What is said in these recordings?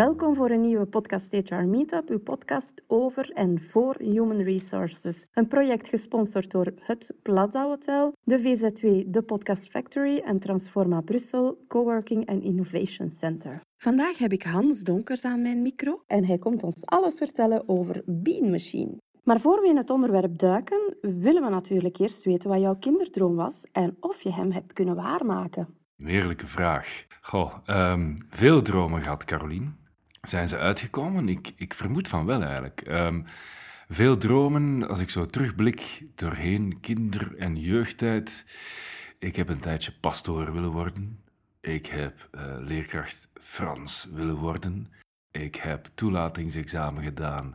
Welkom voor een nieuwe podcast HR Meetup, uw podcast over en voor Human Resources. Een project gesponsord door het Plaza Hotel, de VZW, de Podcast Factory en Transforma Brussel, Coworking and Innovation Center. Vandaag heb ik Hans Donkers aan mijn micro en hij komt ons alles vertellen over Bean Machine. Maar voor we in het onderwerp duiken, willen we natuurlijk eerst weten wat jouw kinderdroom was en of je hem hebt kunnen waarmaken. Een heerlijke vraag. Goh, um, veel dromen gehad, Carolien. Zijn ze uitgekomen? Ik, ik vermoed van wel eigenlijk. Um, veel dromen, als ik zo terugblik doorheen kinder- en jeugdtijd. Ik heb een tijdje pastoor willen worden. Ik heb uh, leerkracht Frans willen worden. Ik heb toelatingsexamen gedaan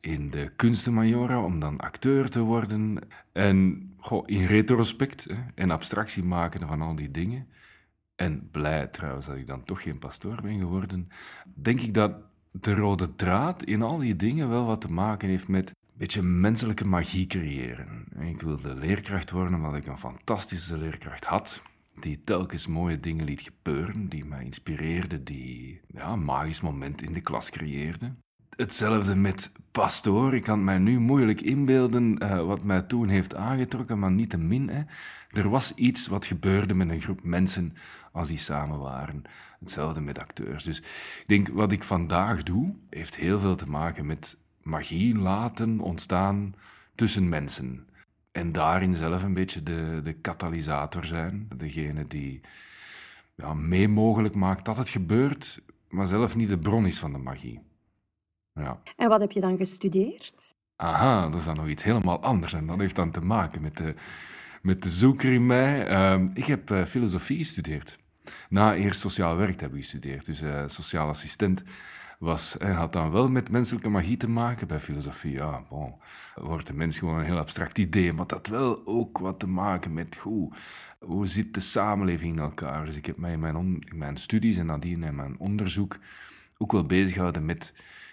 in de kunstenmajora om dan acteur te worden. En goh, in retrospect hè, en abstractie maken van al die dingen en blij trouwens dat ik dan toch geen pastoor ben geworden, denk ik dat de rode draad in al die dingen wel wat te maken heeft met een beetje menselijke magie creëren. Ik wilde leerkracht worden omdat ik een fantastische leerkracht had, die telkens mooie dingen liet gebeuren, die mij inspireerde, die ja, een magisch moment in de klas creëerde. Hetzelfde met pastoor. Ik kan mij nu moeilijk inbeelden uh, wat mij toen heeft aangetrokken, maar niet te min. Hè. Er was iets wat gebeurde met een groep mensen als die samen waren. Hetzelfde met acteurs. Dus ik denk, wat ik vandaag doe, heeft heel veel te maken met magie laten ontstaan tussen mensen. En daarin zelf een beetje de, de katalysator zijn. Degene die ja, mee mogelijk maakt dat het gebeurt, maar zelf niet de bron is van de magie. Ja. En wat heb je dan gestudeerd? Aha, dat is dan nog iets helemaal anders. En dat heeft dan te maken met de, met de zoeker in mij. Ehm, ik heb uh, filosofie gestudeerd. Na eerst sociaal werk heb ik gestudeerd. Dus uh, sociaal assistent was, hij had dan wel met menselijke magie te maken bij filosofie. Ja, bon, wordt de mens gewoon een heel abstract idee, maar dat wel ook wat te maken met hoe, hoe zit de samenleving in elkaar. Dus ik heb mij in mijn, in mijn studies en nadien in mijn onderzoek ook wel bezig gehouden met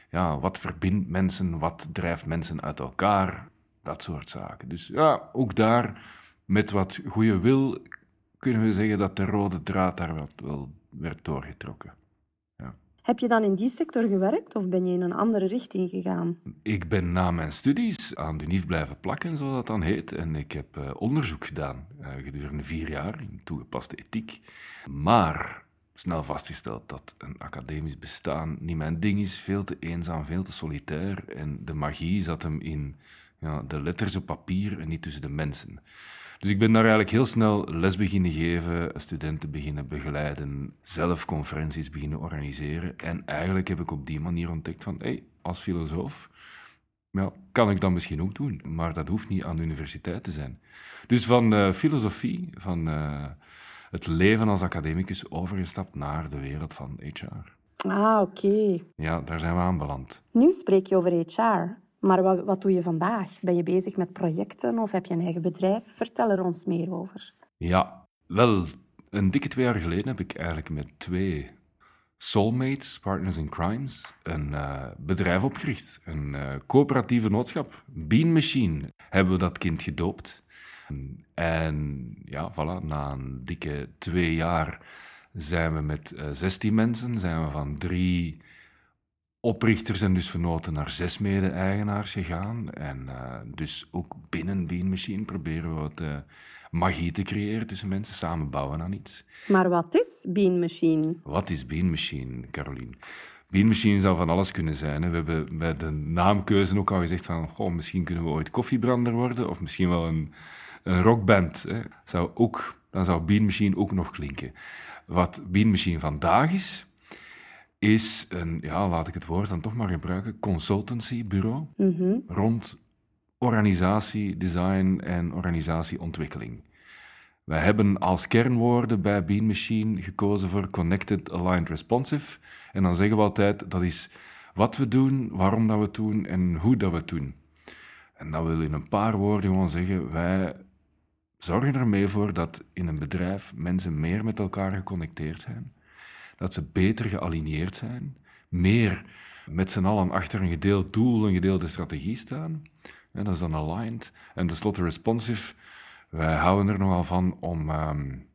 ja, wat verbindt mensen, wat drijft mensen uit elkaar, dat soort zaken. Dus ja, ook daar met wat goede wil kunnen we zeggen dat de rode draad daar wel, wel werd doorgetrokken. Ja. Heb je dan in die sector gewerkt of ben je in een andere richting gegaan? Ik ben na mijn studies aan de NIF blijven plakken, zoals dat dan heet. En ik heb uh, onderzoek gedaan uh, gedurende vier jaar in toegepaste ethiek. Maar snel vastgesteld dat een academisch bestaan niet mijn ding is. Veel te eenzaam, veel te solitair. En de magie zat hem in ja, de letters op papier en niet tussen de mensen. Dus ik ben daar eigenlijk heel snel les beginnen geven, studenten beginnen begeleiden, zelf conferenties beginnen organiseren. En eigenlijk heb ik op die manier ontdekt van, hé, hey, als filosoof ja, kan ik dat misschien ook doen. Maar dat hoeft niet aan de universiteit te zijn. Dus van uh, filosofie, van... Uh, het leven als academicus overgestapt naar de wereld van HR. Ah, oké. Ja, daar zijn we aanbeland. Nu spreek je over HR. Maar wat, wat doe je vandaag? Ben je bezig met projecten of heb je een eigen bedrijf? Vertel er ons meer over. Ja, wel, een dikke twee jaar geleden heb ik eigenlijk met twee soulmates, partners in crimes, een uh, bedrijf opgericht. Een uh, coöperatieve noodschap. Bean Machine hebben we dat kind gedoopt. En ja, voilà, na een dikke twee jaar zijn we met uh, eh, 16 mensen, zijn we van drie oprichters en dus vernoten naar zes mede-eigenaars gegaan. En uh, dus ook binnen Bean Machine proberen we wat uh, magie te creëren tussen mensen, samen bouwen aan iets. Maar wat is Bean Machine? Wat is Bean Machine, Caroline? Bean Machine zou van alles kunnen zijn. Hè. We hebben bij de naamkeuze ook al gezegd van, goh, misschien kunnen we ooit koffiebrander worden, of misschien wel een een rockband, hè, zou ook, dan zou Bean Machine ook nog klinken. Wat Bean Machine vandaag is, is een, ja, laat ik het woord dan toch maar gebruiken, consultancybureau mm rond organisatie, design en organisatieontwikkeling. Wij hebben als kernwoorden bij Bean Machine gekozen voor Connected, Aligned, Responsive. En dan zeggen we altijd, dat is wat we doen, waarom dat we het doen en hoe dat we het doen. En dat wil in een paar woorden gewoon zeggen, wij zorgen ermee voor dat in een bedrijf mensen meer met elkaar geconnecteerd zijn, dat ze beter gealigneerd zijn, meer met z'n allen achter een gedeeld doel, een gedeelde strategie staan. En dat is dan aligned. En tenslotte responsive. Wij houden er nogal van om um,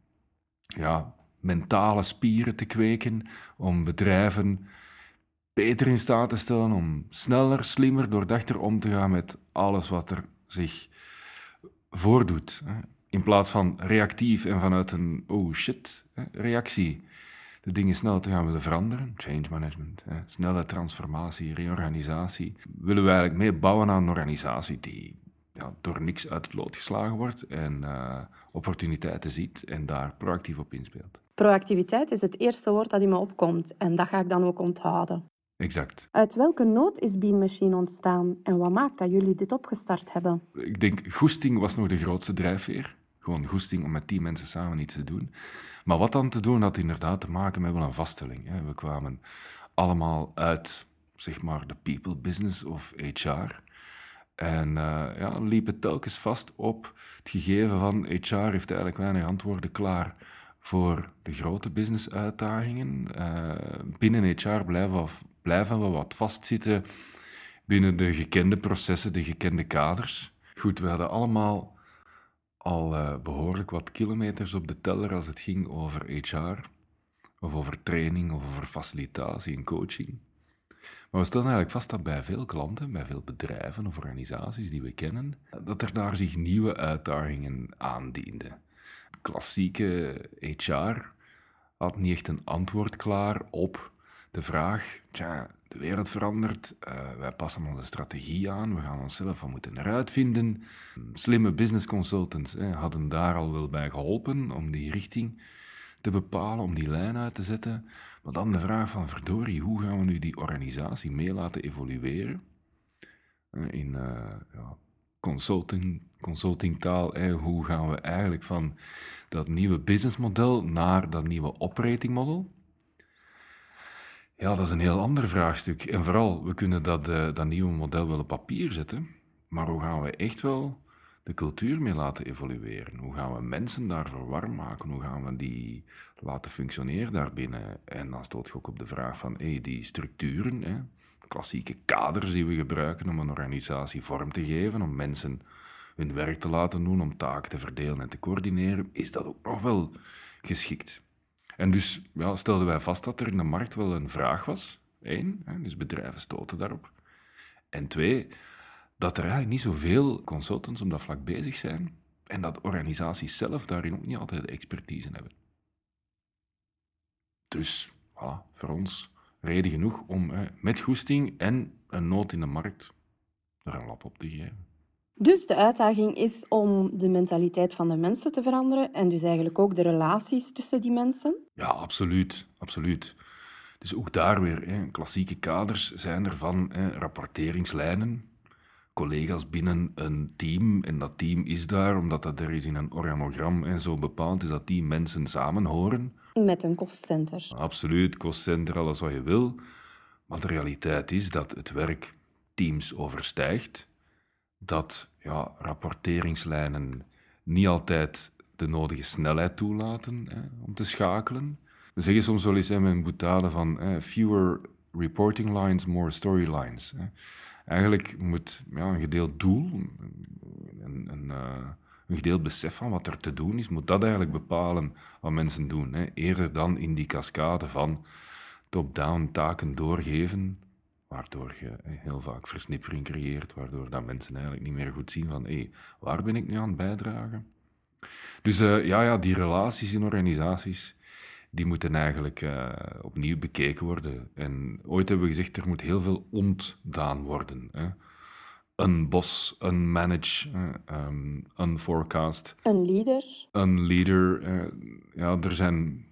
ja, mentale spieren te kweken, om bedrijven beter in staat te stellen om sneller, slimmer, doordachter om te gaan met alles wat er zich voordoet. In plaats van reactief en vanuit een oh shit reactie de dingen snel te gaan willen veranderen. Change management, snelle transformatie, reorganisatie. Willen we eigenlijk mee bouwen aan een organisatie die ja, door niks uit het lood geslagen wordt en uh, opportuniteiten ziet en daar proactief op inspeelt. Proactiviteit is het eerste woord dat in me opkomt en dat ga ik dan ook onthouden. Exact. Uit welke nood is Bean Machine ontstaan en wat maakt dat jullie dit opgestart hebben? Ik denk, goesting was nog de grootste drijfveer. Gewoon goesting om met die mensen samen iets te doen. Maar wat dan te doen had inderdaad te maken met wel een vaststelling. We kwamen allemaal uit, zeg maar, de people business of HR. En uh, ja, liep het telkens vast op het gegeven van HR heeft eigenlijk weinig antwoorden klaar voor de grote business-uitdagingen. Uh, binnen HR blijven we, blijven we wat vastzitten binnen de gekende processen, de gekende kaders. Goed, we hadden allemaal al uh, behoorlijk wat kilometers op de teller als het ging over HR, of over training, of over facilitatie en coaching. Maar we stellen eigenlijk vast dat bij veel klanten, bij veel bedrijven of organisaties die we kennen, dat er daar zich nieuwe uitdagingen aandienden. Klassieke HR had niet echt een antwoord klaar op de vraag: tja, de wereld verandert, uh, wij passen onze strategie aan, we gaan onszelf van moeten eruit vinden. Slimme business consultants hadden daar al wel bij geholpen om die richting te bepalen, om die lijn uit te zetten. Maar dan de vraag van, verdorie, hoe gaan we nu die organisatie mee laten evolueren? In uh, ja, consulting, consultingtaal, hoe gaan we eigenlijk van dat nieuwe businessmodel naar dat nieuwe operating model? Ja, dat is een heel ander vraagstuk. En vooral, we kunnen dat, uh, dat nieuwe model wel op papier zetten, maar hoe gaan we echt wel de cultuur mee laten evolueren? Hoe gaan we mensen daarvoor warm maken? Hoe gaan we die laten functioneren daarbinnen? En dan stoot je ook op de vraag van hey, die structuren, hè, klassieke kaders die we gebruiken om een organisatie vorm te geven, om mensen hun werk te laten doen, om taken te verdelen en te coördineren, is dat ook nog wel geschikt? En dus ja, stelden wij vast dat er in de markt wel een vraag was. Eén, hè, dus bedrijven stoten daarop. En twee, dat er eigenlijk niet zoveel consultants op dat vlak bezig zijn en dat organisaties zelf daarin ook niet altijd de expertise hebben. Dus voor ons reden genoeg om met goesting en een nood in de markt er een lap op te geven. Dus de uitdaging is om de mentaliteit van de mensen te veranderen en dus eigenlijk ook de relaties tussen die mensen? Ja, absoluut. absoluut. Dus ook daar weer, hè, klassieke kaders zijn er van hè, rapporteringslijnen, collega's binnen een team. En dat team is daar omdat dat er is in een organogram en zo bepaald is dat die mensen samen horen. Met een kostcenter. Absoluut, kostcenter, alles wat je wil. Maar de realiteit is dat het werk teams overstijgt. Dat ja, rapporteringslijnen niet altijd de nodige snelheid toelaten hè, om te schakelen. We zeggen soms wel eens in mijn boetade van fewer reporting lines, more storylines. Eigenlijk moet ja, een gedeeld doel, een, een, uh, een, gedeeld besef van wat er te doen is, moet dat eigenlijk bepalen wat mensen doen. Hè. Eerder dan in die cascade van top-down taken doorgeven, waardoor je heel vaak versnippering creëert, waardoor dat mensen eigenlijk niet meer goed zien van hé, waar ben ik nu aan het bijdragen? Dus uh, ja, ja, die relaties in organisaties, die moeten eigenlijk uh, opnieuw bekeken worden. En ooit hebben we gezegd, er moet heel veel ontdaan worden. Hè. Een bos, een manage, um, een forecast. Een leader. Een leader. Ja, er zijn,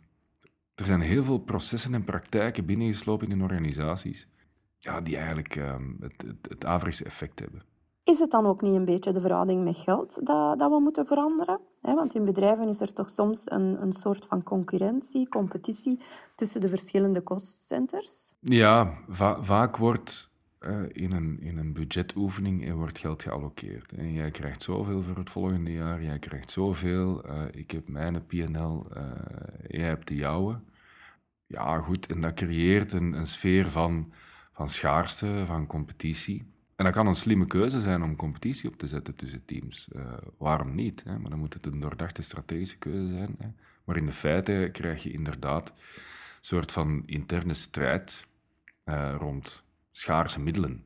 er zijn heel veel processen en praktijken binnengeslopen in organisaties ja, die eigenlijk um, het, het, het averechtse effect hebben. Is het dan ook niet een beetje de verhouding met geld dat, dat we moeten veranderen? want in bedrijven is er toch soms een, een soort van concurrentie, competitie tussen de verschillende kostcenters? Ja, vaak wordt uh, in, een, in een budgetoefening er wordt geld gealloceerd. En jij krijgt zoveel voor het volgende jaar, jij krijgt zoveel, uh, ik heb mijn PNL, uh, eh, jij hebt de jouwe. Ja, goed, en dat creëert een, een sfeer van, van schaarste, van competitie. En dat kan een slimme keuze zijn om competitie op te zetten tussen teams. Uh, waarom niet? Hè? Maar dan moet het een doordachte strategische keuze zijn. Hè? Maar in de feiten krijg je inderdaad een soort van interne strijd uh, rond schaarse middelen.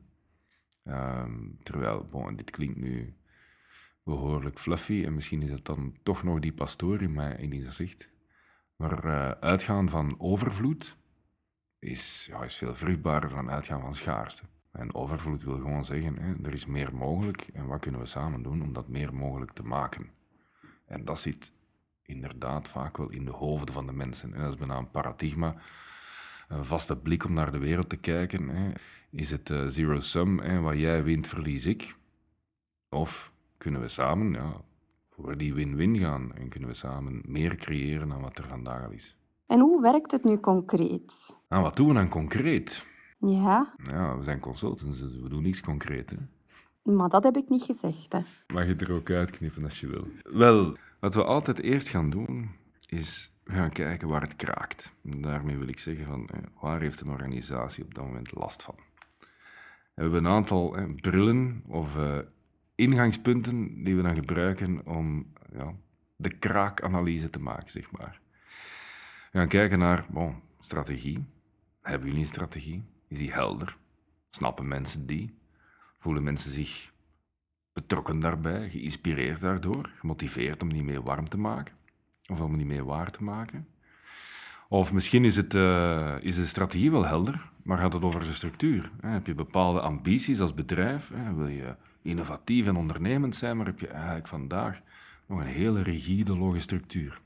Ehm, terwijl, bon, dit klinkt nu behoorlijk fluffy en misschien is het dan toch nog die pastoor in, in die gezicht. Maar uh, uitgaan van overvloed is, ja, is veel vruchtbaarder dan uitgaan van schaarste. En overvloed wil gewoon zeggen, hè, er is meer mogelijk en wat kunnen we samen doen om dat meer mogelijk te maken. En dat zit inderdaad vaak wel in de hoofden van de mensen. En dat is bijna een paradigma, een vaste blik om naar de wereld te kijken. Hè. Is het uh, zero sum, hè, wat jij wint, verlies ik? Of kunnen we samen ja, voor die win-win gaan en kunnen we samen meer creëren dan wat er vandaag is? En hoe werkt het nu concreet? Nou, wat doen we dan concreet? Ja. Ja, we zijn consultants, dus we doen niets concreet. Hè? Maar dat heb ik niet gezegd. Hè. Mag je er ook uitknippen als je wil. Wel, wat we altijd eerst gaan doen, is gaan kijken waar het kraakt. Daarmee wil ik zeggen van, waar heeft een organisatie op dat moment last van? We hebben een aantal brillen of uh, ingangspunten die we dan gebruiken om ja, de kraakanalyse te maken, zeg maar. Gaan kijken naar bon, strategie. Hebben jullie een strategie? Is die helder? Snappen mensen die? Voelen mensen zich betrokken daarbij, geïnspireerd daardoor, gemotiveerd om die mee warm te maken? Of om die mee waar te maken? Of misschien is, het, uh, is de strategie wel helder, maar gaat het over de structuur? Heb je bepaalde ambities als bedrijf? Wil je innovatief en ondernemend zijn, maar heb je eigenlijk vandaag nog een hele rigide logische structuur?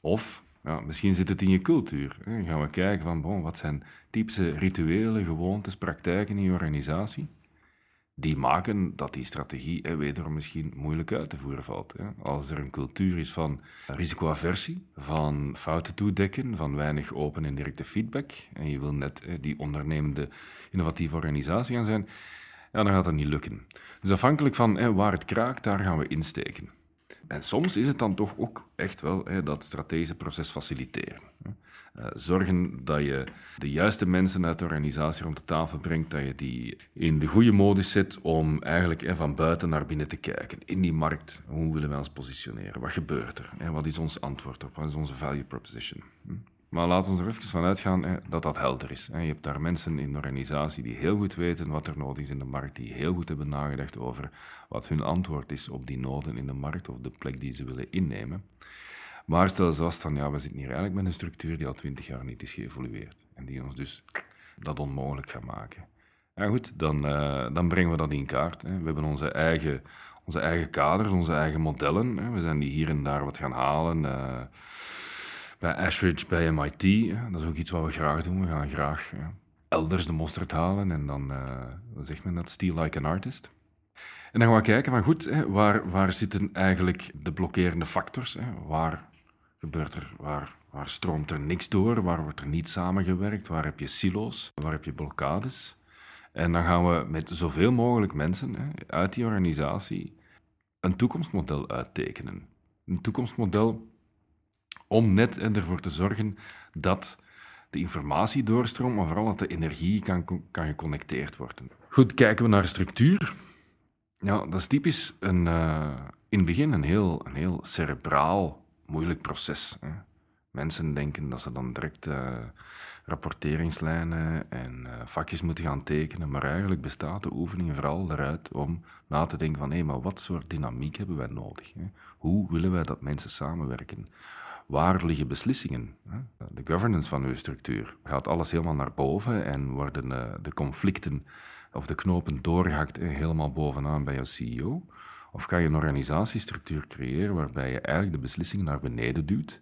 Of ja, misschien zit het in je cultuur. Dan gaan we kijken van, bon, wat zijn typische rituelen, gewoontes, praktijken in je organisatie? Die maken dat die strategie eh, wederom misschien moeilijk uit te voeren valt. Hè. Als er een cultuur is van risicoaversie, van fouten toedekken, van weinig open en directe feedback, en je wil net die ondernemende, innovatieve organisatie gaan zijn, ja, dan gaat dat niet lukken. Dus afhankelijk van waar het kraakt, daar gaan we insteken. En soms is het dan toch ook echt wel hè, dat strategische proces faciliteren. Uh, zorgen dat je de juiste mensen uit de organisatie rond de tafel brengt, dat je die in de goede modus zet om eigenlijk hè, van buiten naar binnen te kijken. In die markt, hoe willen wij ons positioneren? Wat gebeurt er? Hè? Wat is ons antwoord op? Wat is onze value proposition? Hm? Maar laten we er even van uitgaan dat dat helder is. Je hebt daar mensen in de organisatie die heel goed weten wat er nodig is in de markt, die heel goed hebben nagedacht over wat hun antwoord is op die noden in de markt of de plek die ze willen innemen. Maar stel ze vast van, ja, we zitten hier eigenlijk met een structuur die al twintig jaar niet is geëvolueerd en die ons dus dat onmogelijk gaat maken. En goed, dan, uh, dan brengen we dat in kaart. Hè. We hebben onze eigen, onze eigen kaders, onze eigen modellen. Hè. We zijn die hier en daar wat gaan halen. Uh, bij Ashridge, bij MIT. Dat is ook iets wat we graag doen. We gaan graag elders de mosterd halen en dan, uh, zegt men dat, steal like an artist. En dan gaan we kijken van goed, hè, waar, waar zitten eigenlijk de blokkerende factors? Hè? Waar gebeurt er, waar, waar stroomt er niks door? Waar wordt er niet samengewerkt? Waar heb je silo's? Waar heb je blokkades? En dan gaan we met zoveel mogelijk mensen hè, uit die organisatie een toekomstmodel uittekenen. Een toekomstmodel om net ervoor te zorgen dat de informatie doorstroomt, maar vooral dat de energie kan, kan geconnecteerd worden. Goed, kijken we naar structuur. Ja, dat is typisch een, uh, in het begin een heel, een heel cerebraal, moeilijk proces. Hè. Mensen denken dat ze dan direct uh, rapporteringslijnen en uh, vakjes moeten gaan tekenen, maar eigenlijk bestaat de oefening vooral eruit om na te denken van hé, maar wat soort dynamiek hebben wij nodig? Hè? Hoe willen wij dat mensen samenwerken? Waar liggen beslissingen? De governance van uw structuur. Gaat alles helemaal naar boven en worden eh, de conflicten of de knopen doorgehakt helemaal bovenaan bij jouw CEO? Of kan je een organisatiestructuur creëren waarbij je eigenlijk de beslissingen naar beneden duwt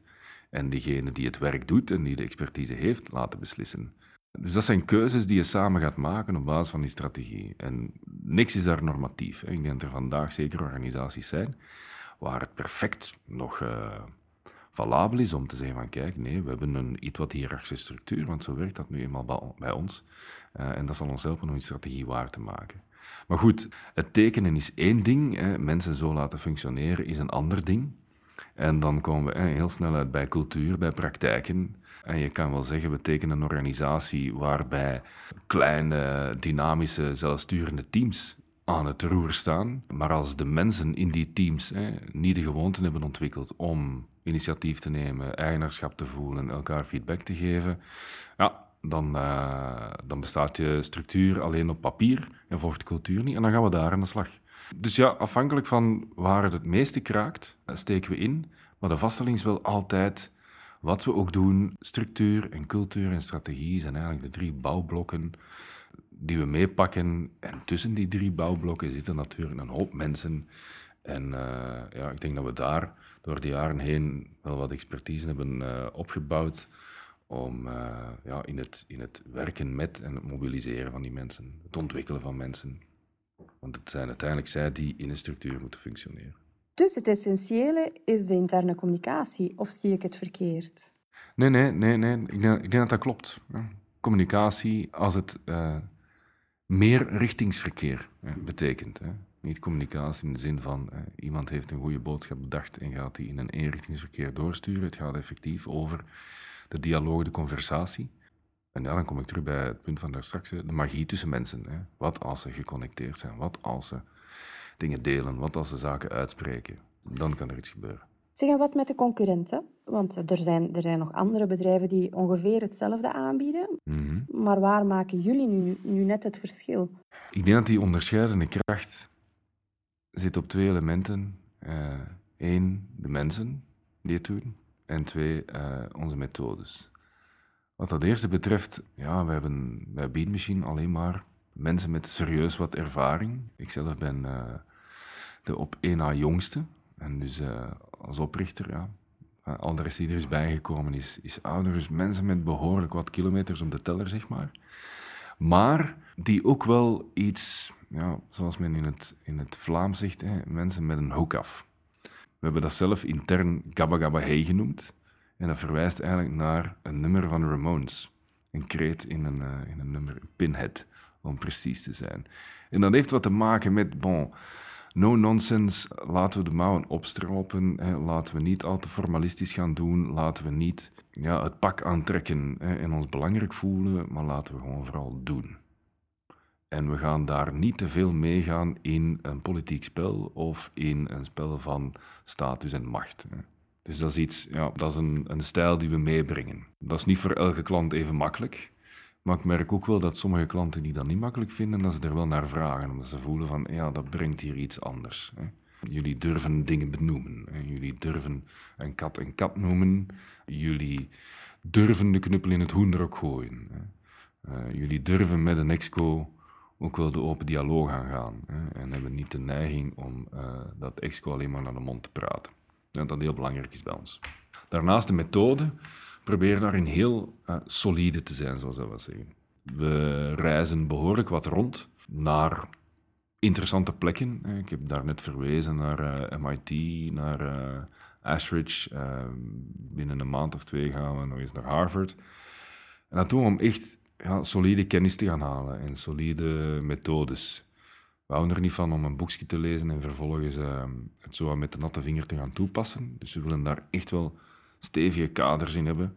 en degene die het werk doet en die de expertise heeft, laten beslissen? Dus dat zijn keuzes die je samen gaat maken op basis van die strategie. En niks is daar normatief. Ik denk dat er vandaag zeker organisaties zijn waar het perfect nog... Uh, valabel is om te zeggen van kijk, nee, we hebben een iets wat hiërarchische structuur, want zo werkt dat nu eenmaal bij ons. Uh, en dat zal ons helpen om die strategie waar te maken. Maar goed, het tekenen is één ding, hè. mensen zo laten functioneren is een ander ding. En dan komen we heel snel uit bij cultuur, bij praktijken. En je kan wel zeggen, we tekenen een organisatie waarbij kleine, dynamische, zelfsturende teams aan het roer staan. Maar als de mensen in die teams hè, niet de gewoonten hebben ontwikkeld om initiatief te nemen, eigenaarschap te voelen, elkaar feedback te geven, ja, dan, uh, dan bestaat je structuur alleen op papier en volgt de cultuur niet. En dan gaan we daar aan de slag. Dus ja, afhankelijk van waar het het meeste kraakt, steken we in. Maar de vaststelling is wel altijd wat we ook doen. Structuur en cultuur en strategie zijn eigenlijk de drie bouwblokken die we meepakken. En tussen die drie bouwblokken zitten natuurlijk een hoop mensen. En uh, ja, ik denk dat we daar door de jaren heen wel wat expertise hebben uh, opgebouwd om uh, ja, in, het, in het werken met en het mobiliseren van die mensen, het ontwikkelen van mensen. Want het zijn uiteindelijk zij die in een structuur moeten functioneren. Dus het essentiële is de interne communicatie, of zie ik het verkeerd? Nee, nee, nee, nee. Ik, denk, ik denk dat dat klopt. Communicatie, als het uh, meer richtingsverkeer betekent. Hè. Niet communicatie in de zin van iemand heeft een goede boodschap bedacht en gaat die in een eenrichtingsverkeer doorsturen. Het gaat effectief over de dialoog, de conversatie. En ja, dan kom ik terug bij het punt van daar straks, de magie tussen mensen. Hè. Wat als ze geconnecteerd zijn? Wat als ze dingen delen? Wat als ze zaken uitspreken? Dan kan er iets gebeuren. Zeg, en wat met de concurrenten? Want er zijn, er zijn nog andere bedrijven die ongeveer hetzelfde aanbieden. Mhm. Maar waar maken jullie nu, nu net het verschil? Ik denk dat die onderscheidende kracht zit op twee elementen. Eén, de mensen die het doen. En twee, uh, onze methodes. Wat dat eerste betreft, ja, we hebben bij Beat Machine alleen maar mensen met serieus wat ervaring. Ik zelf ben uh, de op één na jongste. En dus als oprichter, ja, al de rest die er is bijgekomen is, is ouder. Dus mensen met behoorlijk wat kilometers op de teller, zeg maar. Maar die ook wel iets, ja, zoals men in het, in het Vlaams zegt, hè, mensen met een hoek af. We hebben dat zelf intern Gabba Gabba Hey genoemd. En dat verwijst eigenlijk naar een nummer van Ramones. Een kreet in een, uh, in een nummer, Pinhead, om precies te zijn. En dat heeft wat te maken met, bon, no nonsense, laten we de mouwen opstropen, hè, laten we niet al te formalistisch gaan doen, laten we niet ja, het pak aantrekken hè, en ons belangrijk voelen, maar laten we gewoon vooral doen. En we gaan daar niet te veel meegaan in een politiek spel of in een spel van status en macht. Dus dat is iets, ja, dat is een, een stijl die we meebrengen. Dat is niet voor elke klant even makkelijk. Maar ik merk ook wel dat sommige klanten die dat niet makkelijk vinden, dat ze er wel naar vragen. Omdat ze voelen van, ja, dat brengt hier iets anders. Hè. Jullie durven dingen benoemen. Jullie durven een kat een kat noemen. Jullie durven de knuppel in het hoenderok gooien. Hè. Uh, jullie durven met een exco ook wel de open dialoog aan gaan. Hè, en hebben niet de neiging om uh, dat exco alleen maar naar de mond te praten. En dat heel belangrijk is bij ons. Daarnaast de methode proberen daarin heel uh, solide te zijn, zoals dat we zeggen. We reizen behoorlijk wat rond naar interessante plekken. Ik heb daar net verwezen naar uh, MIT, naar Ashridge. binnen een maand of twee gaan we nog eens naar Harvard. En dat doen we om echt solide kennis te gaan halen en solide methodes. We houden er niet van om een boekje te lezen en vervolgens uh, het zo met de natte vinger te gaan toepassen. Dus we willen daar echt wel stevige kaders in hebben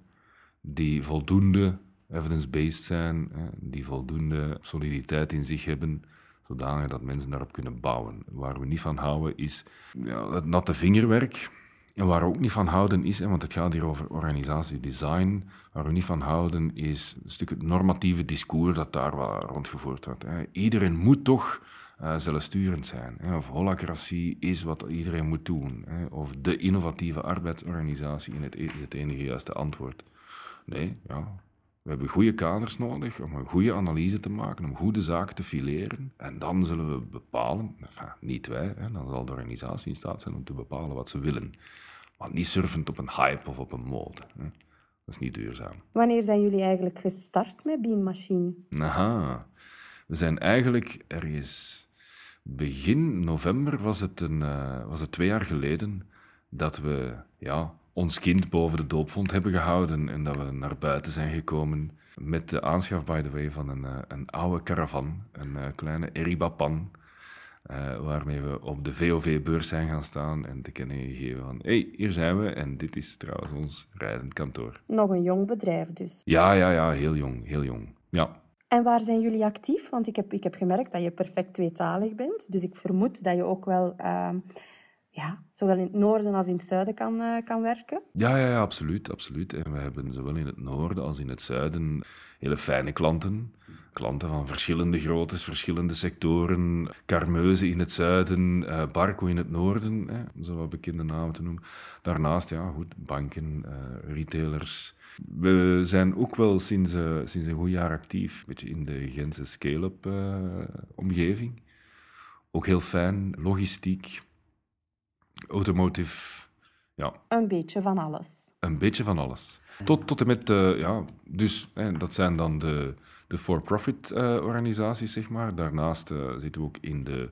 die voldoende evidence-based zijn, die voldoende soliditeit in zich hebben, zodanig dat mensen daarop kunnen bouwen. Waar we niet van houden is ja, het natte vingerwerk. En waar we ook niet van houden is, want het gaat hier over organisatiedesign, waar we niet van houden is een stuk het normatieve discours dat daar rondgevoerd wordt. Iedereen moet toch uh, zelfsturend zijn. Of holacratie is wat iedereen moet doen. Of de innovatieve arbeidsorganisatie het, is het enige juiste antwoord. Nee, ja, we hebben goede kaders nodig om een goede analyse te maken, om goede zaken te fileren. En dan zullen we bepalen, enfin, niet wij, hè, dan zal de organisatie in staat zijn om te bepalen wat ze willen. Maar niet surfend op een hype of op een mode. Hè. Dat is niet duurzaam. Wanneer zijn jullie eigenlijk gestart met Bean Machine? Aha, we zijn eigenlijk ergens begin november, was het, een, uh, was het twee jaar geleden, dat we ja, ons kind boven de doopvond hebben gehouden en dat we naar buiten zijn gekomen met de aanschaf, by the way, van een, uh, een oude caravan, een uh, kleine Eribapan, waarmee we op de VOV-beurs zijn gaan staan en te kennen gegeven van hé, hey, hier zijn we en dit is trouwens ons rijdend kantoor. Nog een jong bedrijf dus. Ja, ja, ja, heel jong, heel jong. Ja. En waar zijn jullie actief? Want ik heb, ik heb gemerkt dat je perfect tweetalig bent, dus ik vermoed dat je ook wel ja, zowel in het noorden als in het zuiden kan, uh, kan werken? Ja, ja, ja, absoluut, absoluut. En we hebben zowel in het noorden als in het zuiden hele fijne klanten. Klanten van verschillende groottes, verschillende sectoren. Carmeuze in het zuiden, uh, Barco in het noorden, hè, om zo wat bekende namen te noemen. Daarnaast, ja, goed, banken, uh, retailers. We zijn ook wel sinds, uh, sinds een goed jaar actief, een beetje in de Gentse scale-up omgeving. Ook heel fijn, logistiek, automotive. Ja. Een beetje van alles. Een beetje van alles. Tot, tot en met, ja, dus hè, dat zijn dan de, de for-profit uh, organisaties, zeg maar. Daarnaast uh, zitten we ook in de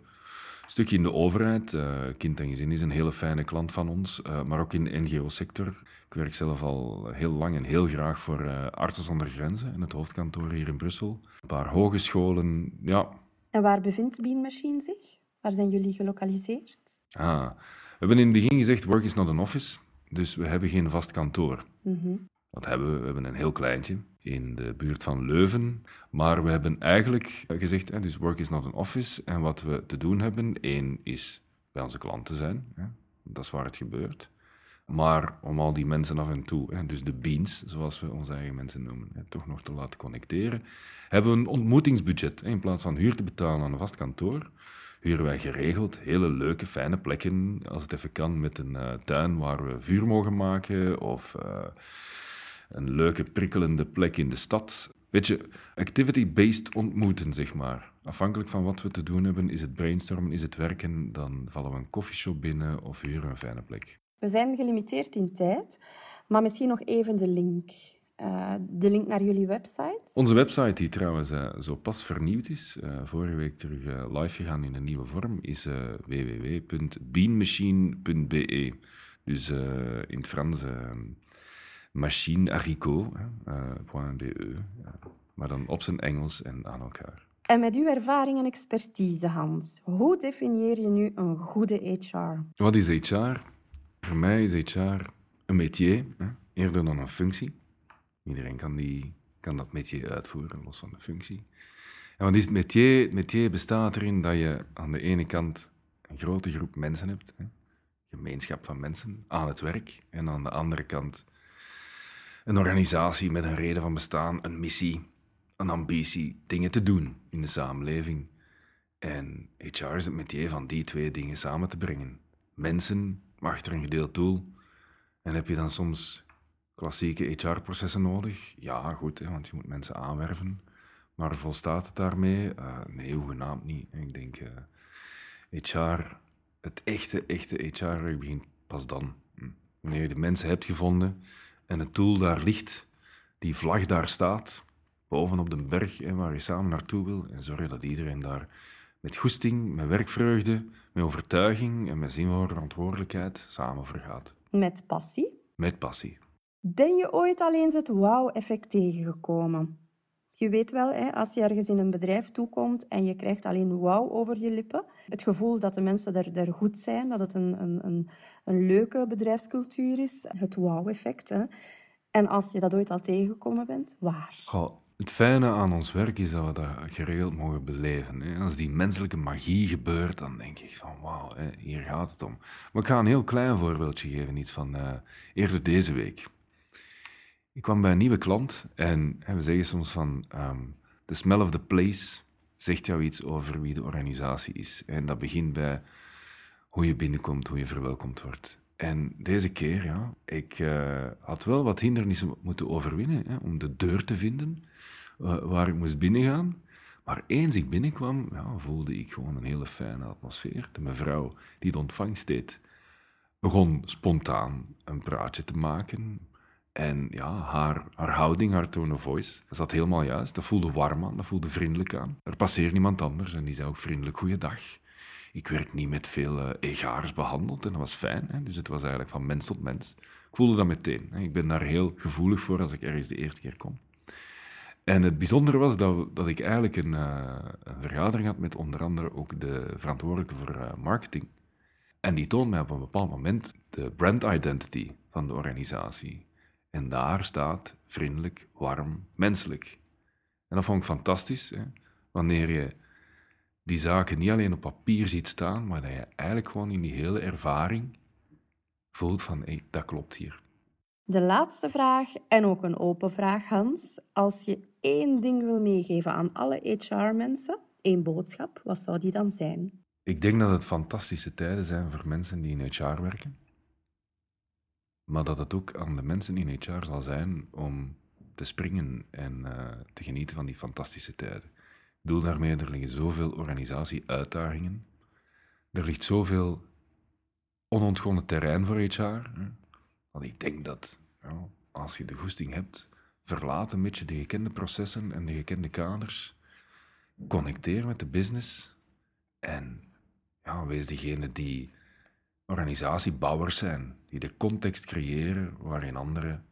stukje in de overheid. kind en gezin is een hele fijne klant van ons, maar ook in de NGO-sector. Ik werk zelf al heel lang en heel graag voor Artsen zonder Grenzen en het hoofdkantoor hier in Brussel. Een paar hogescholen, ja. En waar bevindt Bean Machine zich? Waar zijn jullie gelokaliseerd? Ah, we hebben in het begin gezegd, work is not an office. Dus we hebben geen vast kantoor. Mm Wat hebben we? We hebben een heel kleintje in de buurt van Leuven. Maar we hebben eigenlijk gezegd, hè, dus work is not an office. En wat we te doen hebben, één is bij onze klanten zijn. Dat is waar het gebeurt. Maar om al die mensen af en toe, hè, dus de beans, zoals we onze eigen mensen noemen, hè, toch nog te laten connecteren, hebben we een ontmoetingsbudget. Hè, in plaats van huur te betalen aan een vast kantoor, huren wij geregeld hele leuke, fijne plekken, als het even kan, met een uh, tuin waar we vuur mogen maken of uh, een leuke, prikkelende plek in de stad. Weet je, activity-based ontmoeten, zeg maar. Afhankelijk van wat we te doen hebben, is het brainstormen, is het werken, dan vallen we een koffieshop binnen of huren een fijne plek. We zijn gelimiteerd in tijd, maar misschien nog even de link. Uh, de link naar jullie website? Onze website, die trouwens uh, zo pas vernieuwd is, uh, vorige week terug live gegaan in een nieuwe vorm, is www.beanmachine.be. Dus in het Frans machine haricot.be, maar dan op zijn Engels en aan elkaar. En met uw ervaring en expertise, Hans, hoe definieer je nu een goede HR? Wat is HR? Voor mij is HR een métier, hè, eerder dan een functie. Iedereen kan, die, kan dat métier uitvoeren, los van de functie. En wat is het métier? Het métier bestaat erin dat je aan de ene kant een grote groep mensen hebt, hè, gemeenschap van mensen, aan het werk. En aan de andere kant een organisatie met een reden van bestaan, een missie, een ambitie, dingen te doen in de samenleving. En HR is het métier van die twee dingen samen te brengen. Mensen achter een gedeeld doel. En heb je dan soms klassieke HR-processen nodig? Ja, goed, hè, want je moet mensen aanwerven. Maar volstaat het daarmee? Uh, nee, hoegenaamd niet. Ik denk, uh, eh, HR, het echte, echte HR begint pas dan. Hm. Wanneer je de mensen hebt gevonden en het doel daar ligt, die vlag daar staat, boven op de berg hè, waar je samen naartoe wil, en zorg dat iedereen daar met goesting, met werkvreugde, met overtuiging en met zin voor verantwoordelijkheid samen vergaat. Met passie? Met passie. Ben je ooit al eens het wauw-effect tegengekomen? Je weet wel, hè, als je ergens in een bedrijf toekomt en je krijgt alleen wauw over je lippen, het gevoel dat de mensen er, er goed zijn, dat het een, een, een, een leuke bedrijfscultuur is, het wauw-effect. En als je dat ooit al tegengekomen bent, waar? Goh, het fijne aan ons werk is dat we dat geregeld mogen beleven. Hè. Als die menselijke magie gebeurt, dan denk ik van wauw, hier gaat het om. Maar ik ga een heel klein voorbeeldje geven, iets van uh, eerder deze week. Ik kwam bij een nieuwe klant en we zeggen soms van um, the smell of the place zegt jou iets over wie de organisatie is. En dat begint bij hoe je binnenkomt, hoe je verwelkomd wordt. En deze keer, ja, ik uh, had wel wat hindernissen moeten overwinnen hè, om de deur te vinden uh, waar ik moest binnengaan. Maar eens ik binnenkwam, ja, voelde ik gewoon een hele fijne atmosfeer. De mevrouw die de ontvangst deed, begon spontaan een praatje te maken. En ja, haar, haar houding, haar tone of voice, zat helemaal juist. Dat voelde warm aan, dat voelde vriendelijk aan. Er passeerde niemand anders en die zei ook vriendelijk goeiedag. Ik werd niet met veel uh, egaars behandeld en dat was fijn. Hè? Dus het was eigenlijk van mens tot mens. Ik voelde dat meteen. Hè? Ik ben daar heel gevoelig voor als ik ergens de eerste keer kom. En het bijzondere was dat, dat ik eigenlijk een, een, vergadering had met onder andere ook de verantwoordelijke voor uh, marketing. En die toonde mij op een bepaald moment de brand identity van de organisatie. En daar staat vriendelijk, warm, menselijk. En dat vond ik fantastisch. Hè? Wanneer je die zaken niet alleen op papier ziet staan, maar dat je eigenlijk gewoon in die hele ervaring voelt van, hé, dat klopt hier. De laatste vraag, en ook een open vraag, Hans. Als je één ding wil meegeven aan alle HR-mensen, één boodschap, wat zou die dan zijn? Ik denk dat het fantastische tijden zijn voor mensen die in HR werken. Maar dat het ook aan de mensen in HR zal zijn om te springen en uh, te genieten van die fantastische tijden. Ik daarmee, er liggen zoveel organisatie-uitdagingen. Er ligt zoveel onontgonnen terrein voor HR. Want ik denk dat ja, als je de goesting hebt, verlaat een beetje de gekende processen en de gekende kaders. Connecteer met de business en ja, wees degene die organisatiebouwers zijn, die de context creëren waarin anderen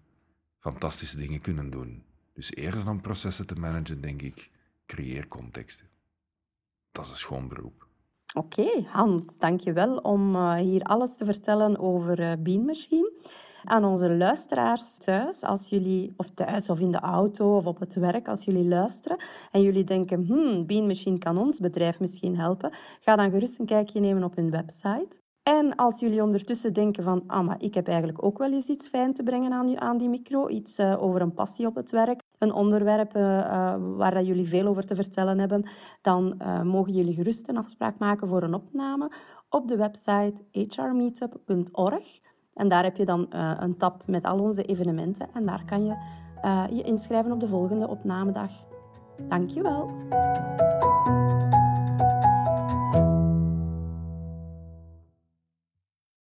fantastische dingen kunnen doen. Dus eerder dan processen te managen, denk ik, creëer contexten. Dat is een schoon beroep. Oké, okay, Hans, dankjewel om uh, hier alles te vertellen over uh, Bean Machine. Aan onze luisteraars thuis, als jullie, of thuis of in de auto of op het werk, als jullie luisteren en jullie denken, hmm, Bean Machine kan ons bedrijf misschien helpen, ga dan gerust een kijkje nemen op hun website. En als jullie ondertussen denken van, ah, maar ik heb eigenlijk ook wel eens iets fijn te brengen aan, aan die micro, iets uh, over een passie op het werk, een onderwerp uh, waar dat jullie veel over te vertellen hebben, dan mogen jullie gerust een afspraak maken voor een opname op de website hrmeetup.org. En daar heb je dan een tab met al onze evenementen en daar kan je je inschrijven op de volgende opnamedag. Dankjewel.